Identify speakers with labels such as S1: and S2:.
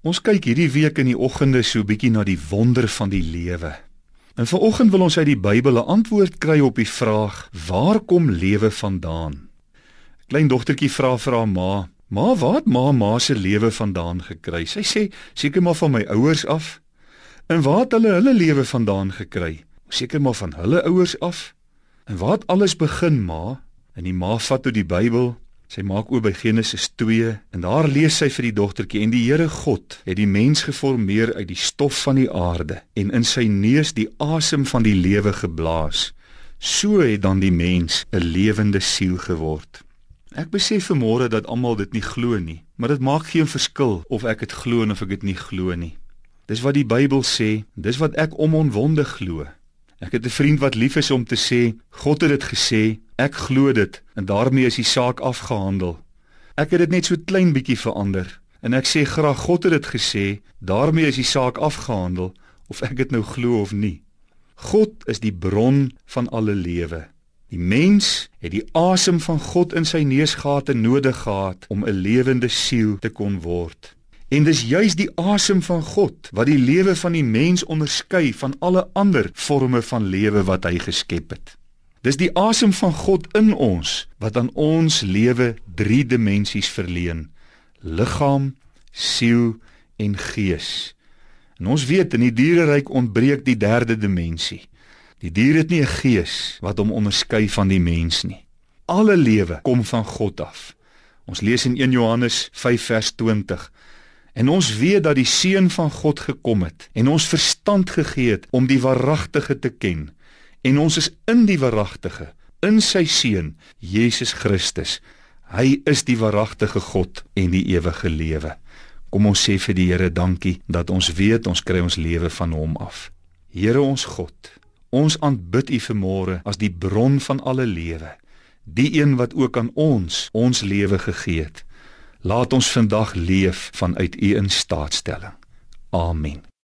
S1: Ons kyk hierdie week in die oggende so bietjie na die wonder van die lewe. En vanoggend wil ons uit die Bybel 'n antwoord kry op die vraag: Waar kom lewe vandaan? Klein dogtertjie vra vir haar ma: "Ma, waar het ma ma se lewe vandaan gekry?" Sy sê: "Seker maar van my ouers af." "En waar het hulle hulle lewe vandaan gekry?" "Seker maar van hulle ouers af." "En waar het alles begin, ma?" En die ma vat toe die Bybel Sy maak oop by Genesis 2 en daar lees sy vir die dogtertjie en die Here God het die mens geformeer uit die stof van die aarde en in sy neus die asem van die lewe geblaas. So het dan die mens 'n lewende siel geword. Ek besef vanmôre dat almal dit nie glo nie, maar dit maak geen verskil of ek dit glo of ek dit nie glo nie. Dis wat die Bybel sê, dis wat ek omonwonde glo. Ek het 'n vriend wat lief is om te sê, God het dit gesê, ek glo dit en daarmee is die saak afgehandel. Ek het dit net so klein bietjie verander en ek sê graag God het dit gesê, daarmee is die saak afgehandel of ek dit nou glo of nie. God is die bron van alle lewe. Die mens het die asem van God in sy neusgate nodig gehad om 'n lewende siel te kon word. En dis juis die asem van God wat die lewe van die mens onderskei van alle ander forme van lewe wat hy geskep het. Dis die asem van God in ons wat aan ons lewe drie dimensies verleen: liggaam, siel en gees. En ons weet in die diereryk ontbreek die derde dimensie. Die dier het nie 'n gees wat hom onderskei van die mens nie. Alle lewe kom van God af. Ons lees in 1 Johannes 5 vers 20 En ons weet dat die seun van God gekom het en ons verstand gegee het om die waaragtige te ken. En ons is in die waaragtige, in sy seun Jesus Christus. Hy is die waaragtige God en die ewige lewe. Kom ons sê vir die Here dankie dat ons weet ons kry ons lewe van hom af. Here ons God, ons aanbid U vanmôre as die bron van alle lewe, die een wat ook aan ons ons lewe gegee het. Laat ons vandag leef vanuit U instaatstelling. Amen.